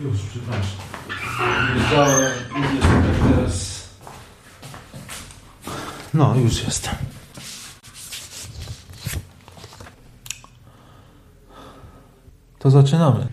Już, przepraszam. Wjeżdżałem, idzie tutaj teraz. No, już jestem. To zaczynamy.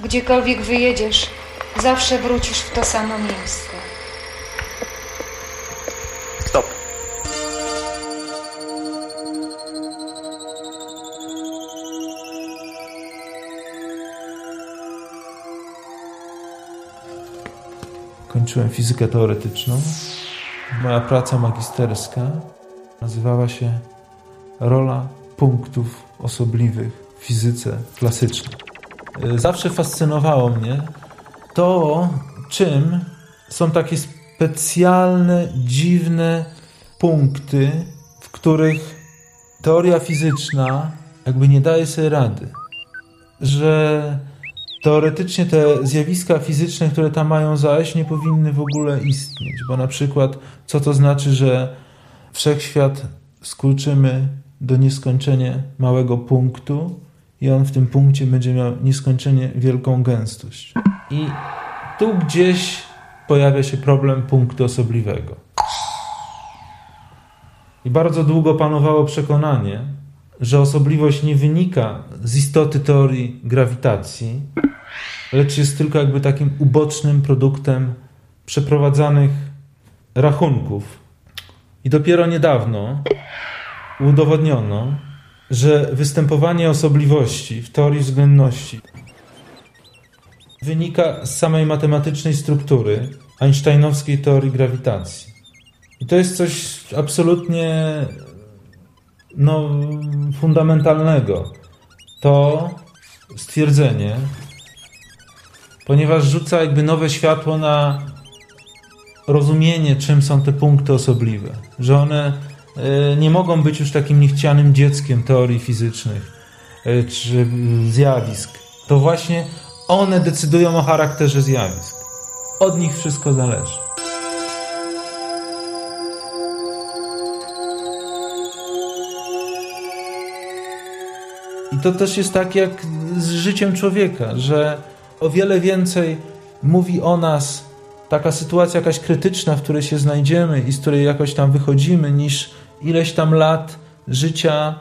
Gdziekolwiek wyjedziesz, zawsze wrócisz w to samo miejsce. Stop. Kończyłem fizykę teoretyczną. Moja praca magisterska nazywała się Rola punktów osobliwych w fizyce klasycznej. Y, Zawsze fascynowało mnie to, czym są takie specjalne, dziwne punkty, w których teoria fizyczna jakby nie daje sobie rady. Że teoretycznie te zjawiska fizyczne, które tam mają zaś, nie powinny w ogóle istnieć. Bo na przykład, co to znaczy, że wszechświat skurczymy do nieskończenie małego punktu i on w tym punkcie będzie miał nieskończenie wielką gęstość. I tu gdzieś pojawia się problem punktu osobliwego. I bardzo długo panowało przekonanie, że osobliwość nie wynika z istoty teorii grawitacji, lecz jest tylko jakby takim ubocznym produktem przeprowadzanych rachunków. I dopiero niedawno udowodniono, że występowanie osobliwości w teorii względności wynika z samej matematycznej struktury einsteinowskiej teorii grawitacji. I to jest coś absolutnie no, fundamentalnego. To stwierdzenie, ponieważ rzuca jakby nowe światło na rozumienie, czym są te punkty osobliwe. Że one nie mogą być już takim niechcianym dzieckiem teorii fizycznych e, czy zjawisk. To właśnie one decydują o charakterze zjawisk. Od nich wszystko zależy. I to też jest tak jak z życiem człowieka, że o wiele więcej mówi o nas taka sytuacja jakaś krytyczna, w której się znajdziemy i z której jakoś tam wychodzimy, niż ileś tam lat życia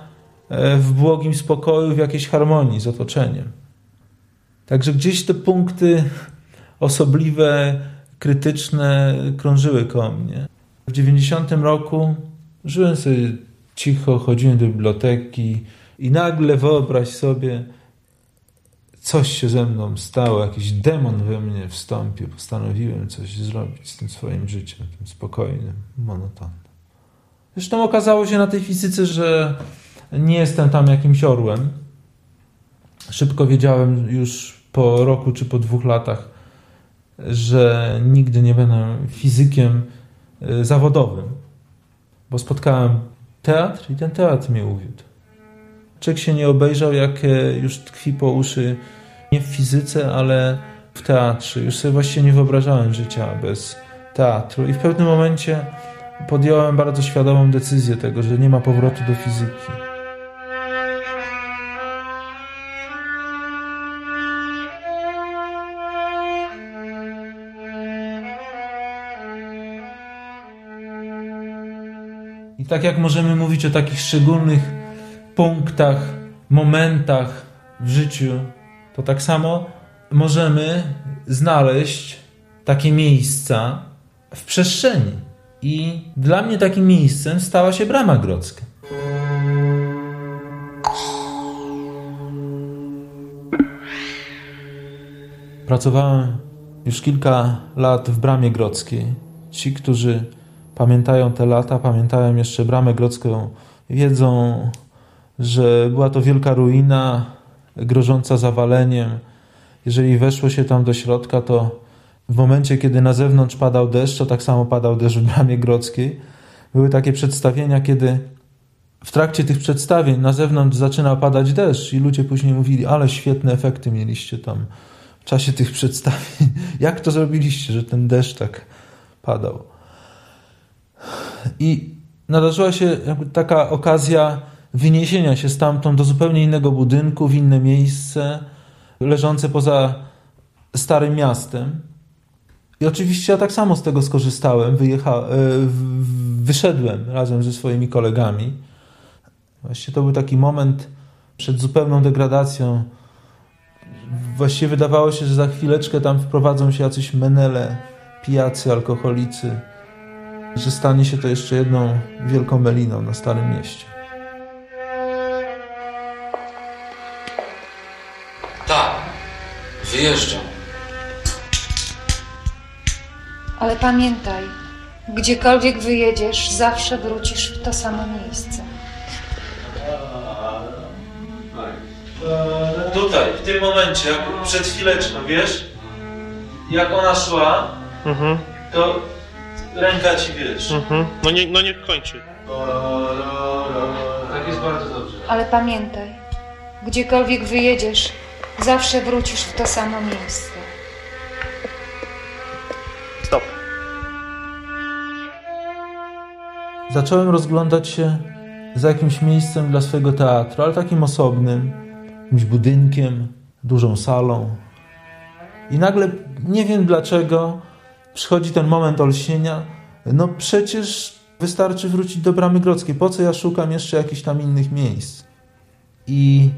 e, w błogim spokoju, w jakiejś harmonii z otoczeniem. Także gdzieś te punkty osobliwe, krytyczne krążyły koło mnie. W 90 roku żyłem sobie cicho, chodziłem do biblioteki i nagle wyobraź sobie, coś się ze mną stało, jakiś demon we mnie wstąpił. Postanowiłem coś zrobić z tym swoim życiem, tym spokojnym, monotonnym. Zresztą okazało się na tej fizyce, że nie jestem tam jakimś orłem. Szybko wiedziałem już po roku czy po dwóch latach, że nigdy nie będę fizykiem y, zawodowym, bo spotkałem teatr i ten teatr mnie uwiódł. Człowiek się nie obejrzał, jak e, już tkwi po uszy nie w fizyce, ale w teatrze. Już sobie właściwie nie wyobrażałem życia bez teatru i w pewnym momencie podjąłem bardzo świadomą decyzję tego, że nie ma powrotu do fizyki. I tak jak możemy mówić o takich szczególnych punktach, momentach w życiu, to tak samo możemy znaleźć takie miejsca w przestrzeni. I dla mnie takim miejscem stała się Brama Grodzka. Pracowałem już kilka lat w Bramie Grodzkiej. Ci, którzy pamiętają te lata, pamiętają jeszcze Bramę Grodzką, wiedzą, że była to wielka ruina, grożąca zawaleniem. Jeżeli weszło się tam do środka, to w momencie, kiedy na zewnątrz padał deszcz, to tak samo padał deszcz w Bramie Grodzkiej, były takie przedstawienia, kiedy w trakcie tych przedstawień na zewnątrz zaczyna padać deszcz i ludzie później mówili, ale świetne efekty mieliście tam w czasie tych przedstawień. Jak to zrobiliście, że ten deszcz tak padał? I nadarzyła się taka okazja wyniesienia się stamtąd do zupełnie innego budynku, w inne miejsce, leżące poza starym miastem. I oczywiście ja tak samo z tego skorzystałem, wyjecha, e, wyszedłem razem ze swoimi kolegami. Właściwie to był taki moment przed zupełną degradacją. Właściwie wydawało się, że za chwileczkę tam wprowadzą się jacyś menele, pijacy, alkoholicy, że stanie się to jeszcze jedną wielką meliną na Starym Mieście. Tak, wyjeżdżam. Ale pamiętaj, gdziekolwiek wyjedziesz, zawsze wrócisz w to samo miejsce. Tutaj, w tym momencie, jak przed chwileczką, wiesz, jak ona szła, Mhm, to ręka ci wiesz. mhm. No, nie, no niech kończy. Tak jest bardzo dobrze. Ale pamiętaj, gdziekolwiek wyjedziesz, zawsze wrócisz w to samo miejsce. Zacząłem rozglądać się za jakimś miejscem dla swojego teatru, ale takim osobnym, jakimś budynkiem, dużą salą. I nagle, nie wiem dlaczego, przychodzi ten moment olśnienia. No przecież wystarczy wrócić do Bramy Grodzkiej. Po co ja szukam jeszcze jakichś tam innych miejsc? I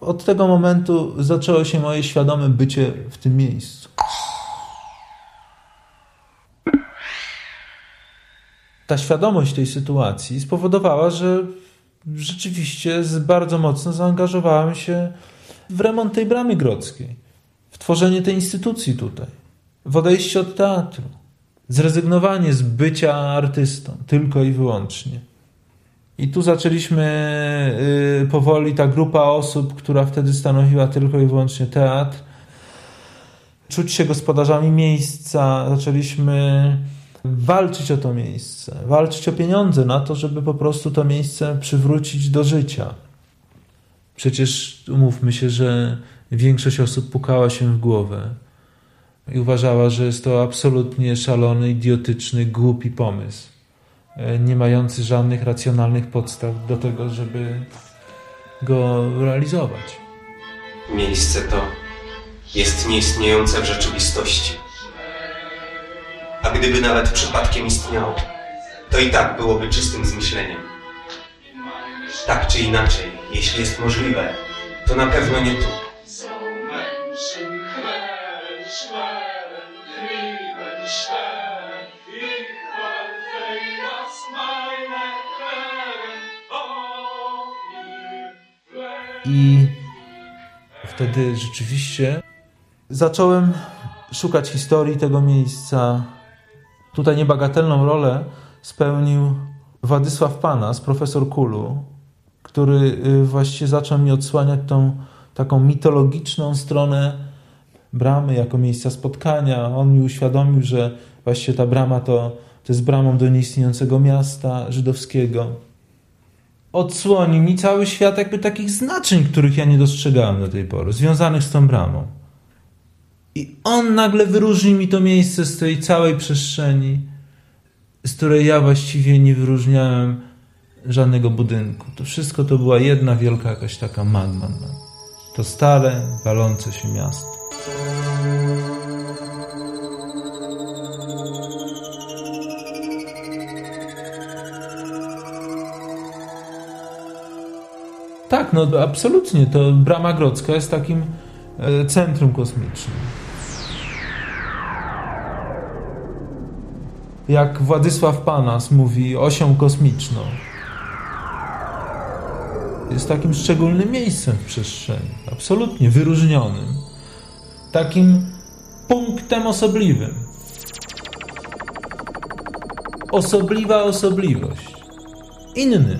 od tego momentu zaczęło się moje świadome bycie w tym miejscu. Ta świadomość tej sytuacji spowodowała, że rzeczywiście bardzo mocno zaangażowałem się w remont tej bramy grodzkiej, w tworzenie tej instytucji tutaj, w odejście od teatru, zrezygnowanie z bycia artystą tylko i wyłącznie. I tu zaczęliśmy y, powoli ta grupa osób, która wtedy stanowiła tylko i wyłącznie teatr, czuć się gospodarzami miejsca. Zaczęliśmy walczyć o to miejsce, walczyć o pieniądze na to, żeby po prostu to miejsce przywrócić do życia. Przecież umówmy się, że większość osób pukała się w głowę i uważała, że jest to absolutnie szalony, idiotyczny, głupi pomysł, e, nie mający żadnych racjonalnych podstaw do tego, żeby go realizować. Miejsce to jest nieistniejące w rzeczywistości. Gdyby nawet przypadkiem istniało, to i tak byłoby czystym zmyśleniem. Tak czy inaczej, jeśli jest możliwe, to na pewno nie tu. I wtedy rzeczywiście zacząłem szukać historii tego miejsca. Tutaj niebagatelną rolę spełnił Władysław Panas, profesor Kulu, który y, właściwie zaczął mi odsłaniać tą taką mitologiczną stronę bramy jako miejsca spotkania. On mi uświadomił, że właściwie ta brama to, to jest bramą do nieistniejącego miasta żydowskiego. Odsłonił mi cały świat jakby takich znaczeń, których ja nie dostrzegałem do tej pory, związanych z tą bramą. I on nagle wyróżnił mi to miejsce z tej całej przestrzeni, z której ja właściwie nie wyróżniałem żadnego budynku. To wszystko to była jedna wielka jakaś taka magma. To stare, walące się miasto. Tak, no absolutnie. To Brama Grodzka jest takim e, centrum kosmicznym. Jak Władysław Panas mówi, osią kosmiczną. Jest takim szczególnym miejscem w przestrzeni, absolutnie wyróżnionym. Takim punktem osobliwym. Osobliwa osobliwość. Innym.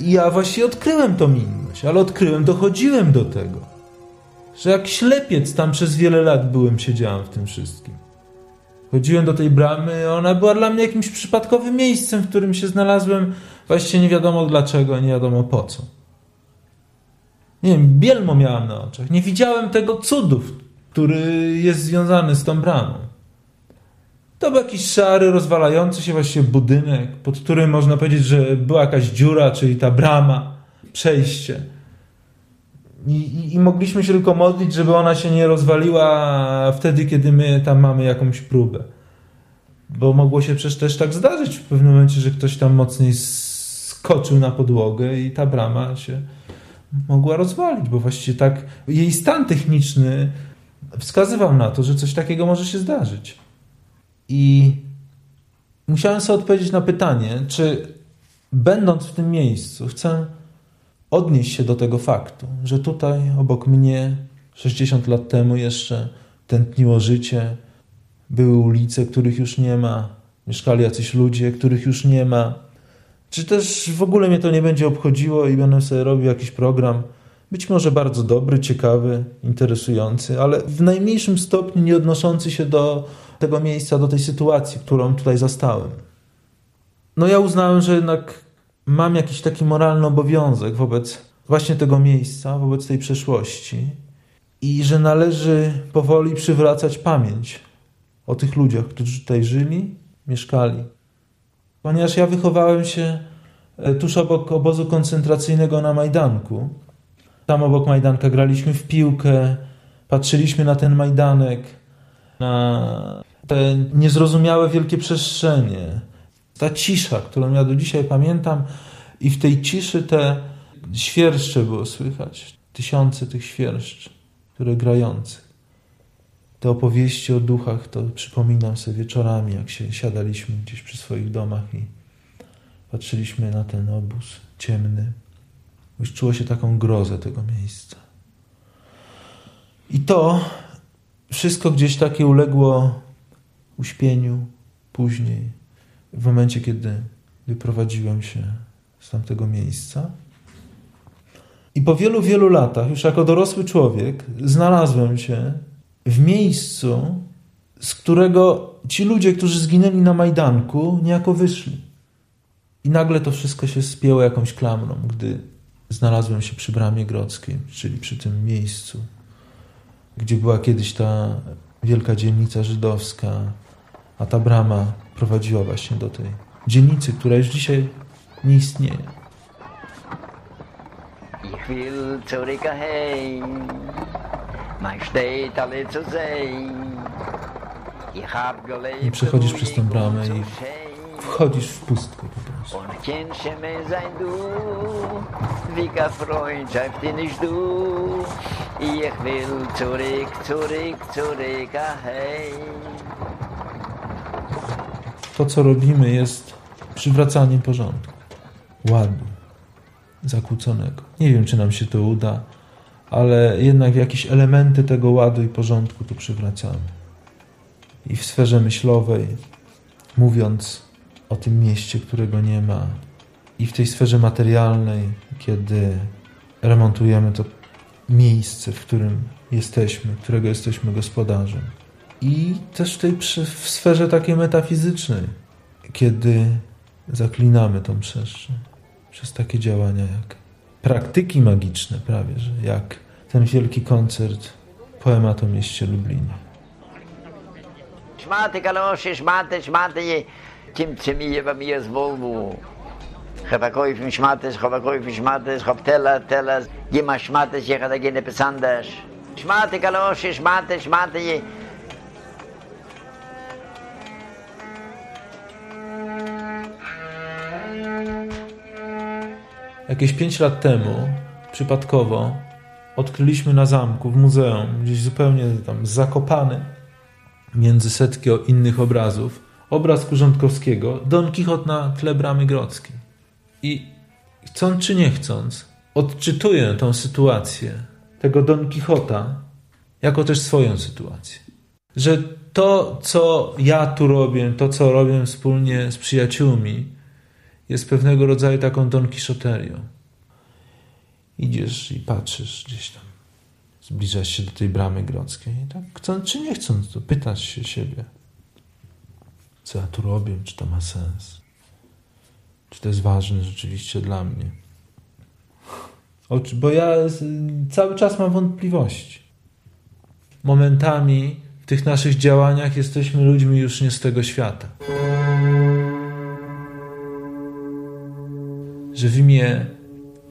I ja właśnie odkryłem tą inność, ale odkryłem, dochodziłem do tego, że jak ślepiec tam przez wiele lat byłem, siedziałem w tym wszystkim. Chodziłem do tej bramy, ona była dla mnie jakimś przypadkowym miejscem, w którym się znalazłem, właściwie nie wiadomo dlaczego, nie wiadomo po co. Nie wiem, bielmo miałem na oczach. Nie widziałem tego cudu, który jest związany z tą bramą. To był jakiś szary, rozwalający się właściwie budynek, pod którym można powiedzieć, że była jakaś dziura, czyli ta brama, przejście. I, i, I, mogliśmy się tylko modlić, żeby ona się nie rozwaliła wtedy, kiedy my tam mamy jakąś próbę. Bo mogło się przecież też tak zdarzyć w pewnym momencie, że ktoś tam mocniej skoczył na podłogę i ta brama się mogła rozwalić, bo właściwie tak jej stan techniczny wskazywał na to, że coś takiego może się zdarzyć. I musiałem sobie odpowiedzieć na pytanie, czy będąc w tym miejscu, chcę odnieść się do tego faktu, że tutaj obok mnie 60 lat temu jeszcze tętniło życie, były ulice, których już nie ma, mieszkali jacyś ludzie, których już nie ma. Czy też w ogóle mnie to nie będzie obchodziło i będę sobie robił jakiś program, być może bardzo dobry, ciekawy, interesujący, ale w najmniejszym stopniu nie odnoszący się do tego miejsca, do tej sytuacji, którą tutaj zastałem. No ja uznałem, że jednak mam jakiś taki moralny obowiązek wobec właśnie tego miejsca, wobec tej przeszłości i że należy powoli przywracać pamięć o tych ludziach, którzy tutaj żyli, mieszkali. Ponieważ ja wychowałem się e, tuż obok obozu koncentracyjnego na Majdanku. Tam obok Majdanka graliśmy w piłkę, patrzyliśmy na ten Majdanek, na te niezrozumiałe wielkie przestrzenie, ta cisza, którą ja do dzisiaj pamiętam, i w tej ciszy te świerszcze było słychać. Tysiące tych świerszcz, które grające. Te opowieści o duchach to przypominam sobie wieczorami, jak się siadaliśmy gdzieś przy swoich domach i patrzyliśmy na ten obóz ciemny. Już czuło się taką grozę tego miejsca. I to wszystko gdzieś takie uległo uśpieniu później, w momencie, kiedy wyprowadziłem się z tamtego miejsca. I po wielu, wielu latach, już jako dorosły człowiek, znalazłem się w miejscu, z którego ci ludzie, którzy zginęli na Majdanku, niejako wyszli. I nagle to wszystko się spięło jakąś klamrą, gdy znalazłem się przy Bramie Grodzkiej, czyli przy tym miejscu, gdzie była kiedyś ta wielka dzielnica żydowska, a ta brama prowadziła właśnie do tej dzielnicy, która już dzisiaj nie istnieje. Ich will zurück heim, mein steht alle zu sehen. I przechodzisz przez tę bramę i wchodzisz w pustkę po prostu. Ich will zurück, zurück, zurück heim. To, co robimy, jest przywracaniem porządku, ładu zakłóconego. Nie wiem, czy nam się to uda, ale jednak jakieś elementy tego ładu i porządku tu przywracamy. I w sferze myślowej, mówiąc o tym mieście, którego nie ma, i w tej sferze materialnej, kiedy remontujemy to miejsce, w którym jesteśmy, którego jesteśmy gospodarzem i też tej przy, w sferze takiej metafizycznej, kiedy zaklinamy tą przestrzeń przez takie działania jak praktyki magiczne prawie, że jak ten wielki koncert poemat o mieście Lublinie. Szmaty kalosze, szmaty, szmaty, kim cymije wam je z Volvo. Chowakojów im szmates, chowakojów im szmates, chow tela, tela, nie ma szmates, jechać agieny pesandasz. Szmaty kalosze, szmaty, szmaty, szmaty, Jakieś pięć lat temu, przypadkowo, odkryliśmy na zamku, w muzeum, gdzieś zupełnie tam zakopany między setki innych obrazów, obraz Kurządkowskiego, Don Kichot na tle bramy grodzkiej. I chcąc czy nie chcąc, odczytuję tą sytuację tego Don Kichota jako też swoją sytuację. Że to, co ja tu robię, to, co robię wspólnie z przyjaciółmi, jest pewnego rodzaju taką Don Kiszoterią. Idziesz i patrzysz gdzieś tam, zbliżasz się do tej bramy grodzkiej tak chcąc czy nie chcąc, to pytasz się siebie, co ja tu robię, czy to ma sens, czy to jest ważne rzeczywiście dla mnie. Bo ja cały czas mam wątpliwości. Momentami w tych naszych działaniach jesteśmy ludźmi już nie z tego świata. Że w imię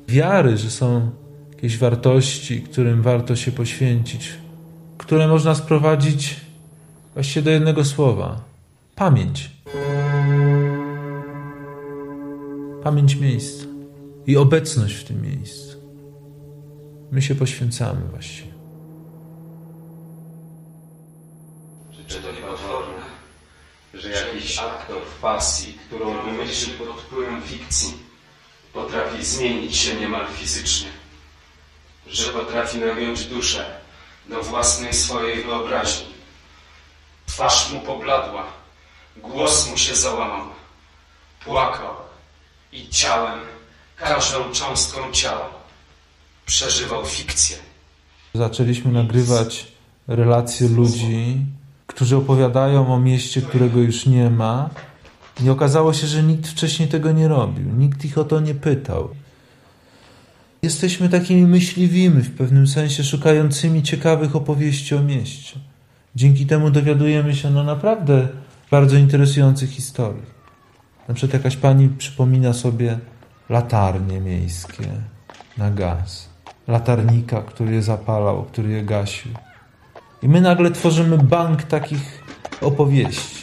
wiary, że są jakieś wartości, którym warto się poświęcić, które można sprowadzić właściwie do jednego słowa: pamięć. Pamięć miejsca i obecność w tym miejscu. My się poświęcamy właściwie. Czy to niepotworne, że jakiś aktor w pasji, którą wymyślił pod wpływem fikcji, potrafi zmienić się niemal fizycznie? Że potrafi nagiąć duszę do własnej swojej wyobraźni. Twarz mu pobladła, głos mu się załamał, płakał i ciałem, każdą cząstką ciała przeżywał fikcję. Zaczęliśmy nagrywać relacje ludzi, którzy opowiadają o mieście, którego już nie ma. I okazało się, że nikt wcześniej tego nie robił, nikt ich o to nie pytał. Jesteśmy takimi myśliwymi, w pewnym sensie szukającymi ciekawych opowieści o mieście. Dzięki temu dowiadujemy się no naprawdę bardzo interesujących historii. Na przykład jakaś pani przypomina sobie latarnie miejskie na gaz, latarnika, który je zapalał, który je gasił. I my nagle tworzymy bank takich opowieści.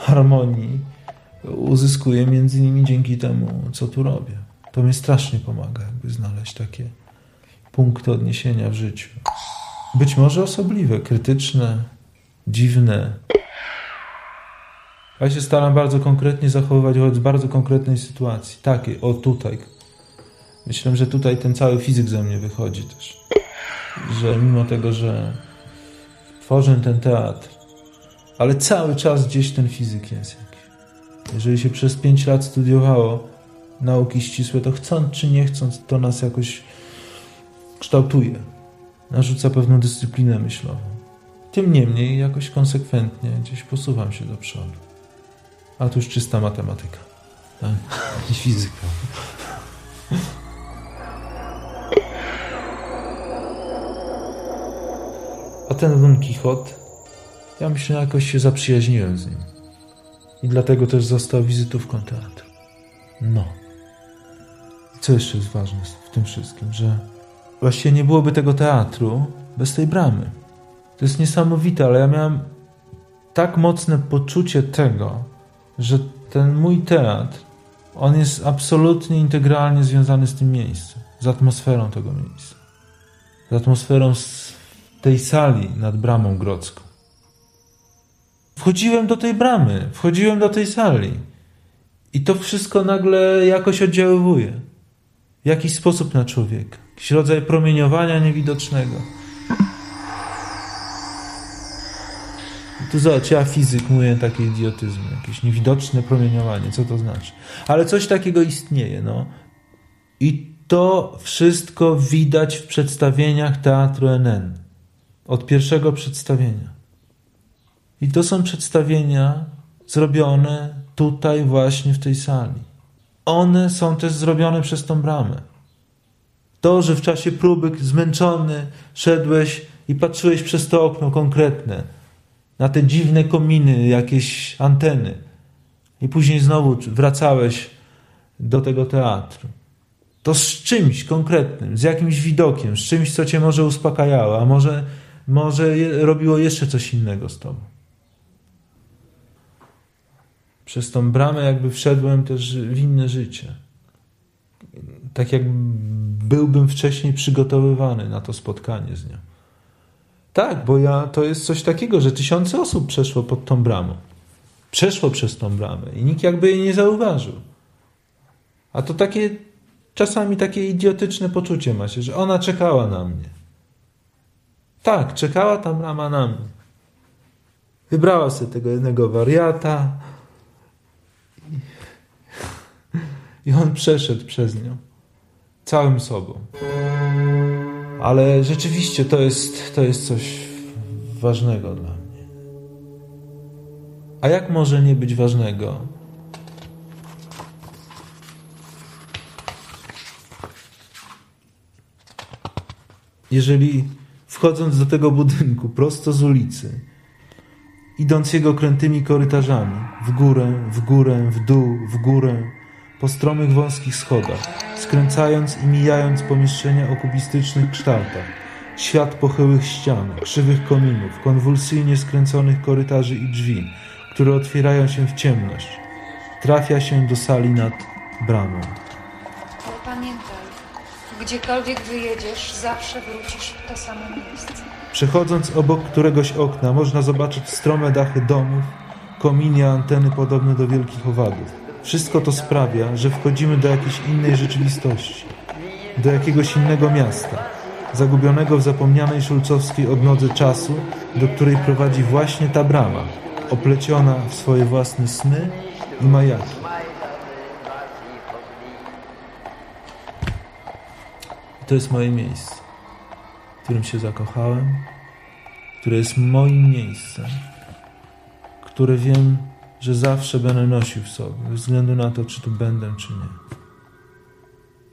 harmonii uzyskuję między innymi dzięki temu, co tu robię. To mnie strasznie pomaga, jakby znaleźć takie punkty odniesienia w życiu. Być może osobliwe, krytyczne, dziwne. Ja się staram bardzo konkretnie zachowywać wobec bardzo konkretnej sytuacji. Takiej, o tutaj. Myślę, że tutaj ten cały fizyk ze mnie wychodzi też. Że mimo tego, że tworzę ten teatr, ale cały czas gdzieś ten fizyk jest jakiś. Jeżeli się przez pięć lat studiowało nauki ścisłe, to chcąc czy nie chcąc, to nas jakoś kształtuje. Narzuca pewną dyscyplinę myślową. Tym niemniej jakoś konsekwentnie gdzieś posuwam się do przodu. A to już czysta matematyka. Tak? I fizyka. A ten Don Quixote, ja myślę, że jakoś się zaprzyjaźniłem z nim. I dlatego też został wizytówką teatru. No. Co jeszcze jest ważne w tym wszystkim, że właściwie nie byłoby tego teatru bez tej bramy. To jest niesamowite, ale ja miałem tak mocne poczucie tego, że ten mój teatr, on jest absolutnie integralnie związany z tym miejscem, z atmosferą tego miejsca, z atmosferą tej sali nad bramą grodzką. Wchodziłem do tej bramy, wchodziłem do tej sali i to wszystko nagle jakoś oddziaływuje. W jakiś sposób na człowieka. Jakiś rodzaj promieniowania niewidocznego. Tu zobacz, ja fizyk mówię takie idiotyzmy, jakieś niewidoczne promieniowanie, co to znaczy? Ale coś takiego istnieje, no. I to wszystko widać w przedstawieniach Teatru NN. Od pierwszego przedstawienia. I to są przedstawienia zrobione tutaj właśnie w tej sali. One są też zrobione przez tą bramę. To, że w czasie próby zmęczony szedłeś i patrzyłeś przez to okno konkretne, na te dziwne kominy, jakieś anteny. I później znowu wracałeś do tego teatru. To z czymś konkretnym, z jakimś widokiem, z czymś, co cię może uspokajało, a może, może robiło jeszcze coś innego z tobą. Przez tą bramę jakby wszedłem też w inne życie. Tak jak byłbym wcześniej przygotowywany na to spotkanie z nią. Tak, bo ja, to jest coś takiego, że tysiące osób przeszło pod tą bramą. Przeszło przez tą bramę i nikt jakby jej nie zauważył. A to takie, czasami takie idiotyczne poczucie ma się, że ona czekała na mnie. Tak, czekała ta brama na mnie. Wybrała sobie tego jednego wariata i, i on przeszedł przez nią całym sobą. Ale rzeczywiście to jest, to jest coś ważnego dla mnie. A jak może nie być ważnego? Jeżeli wchodząc do tego budynku prosto z ulicy, idąc jego krętymi korytarzami, w górę, w górę, w dół, w górę, po stromych wąskich schodach, skręcając i mijając pomieszczenia o kubistycznych kształtach, świat pochyłych ścian, krzywych kominów, konwulsyjnie skręconych korytarzy i drzwi, które otwierają się w ciemność, trafia się do sali nad bramą. Ale pamiętaj, gdziekolwiek wyjedziesz, zawsze wrócisz w to samo miejsce. Przechodząc obok któregoś okna, można zobaczyć strome dachy domów, kominy, anteny podobne do wielkich owadów. Wszystko to sprawia, że wchodzimy do jakiejś innej rzeczywistości, do jakiegoś innego miasta, zagubionego w zapomnianej szulcowskiej odnodze czasu, do której prowadzi właśnie ta brama, opleciona w swoje własne sny i majaki. To jest moje miejsce, w którym się zakochałem, które jest moim miejscem, które wiem, że zawsze będę nosił w sobie, bez względu na to, czy tu będę, czy nie.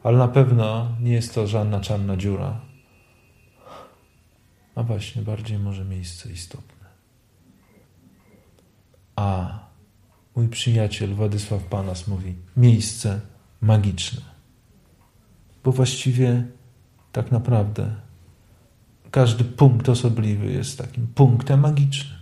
Ale na pewno nie jest to żadna czarna dziura, a właśnie bardziej może miejsce istotne. A mój przyjaciel Władysław Panas mówi miejsce magiczne. Bo właściwie tak naprawdę każdy punkt osobliwy jest takim punktem magicznym.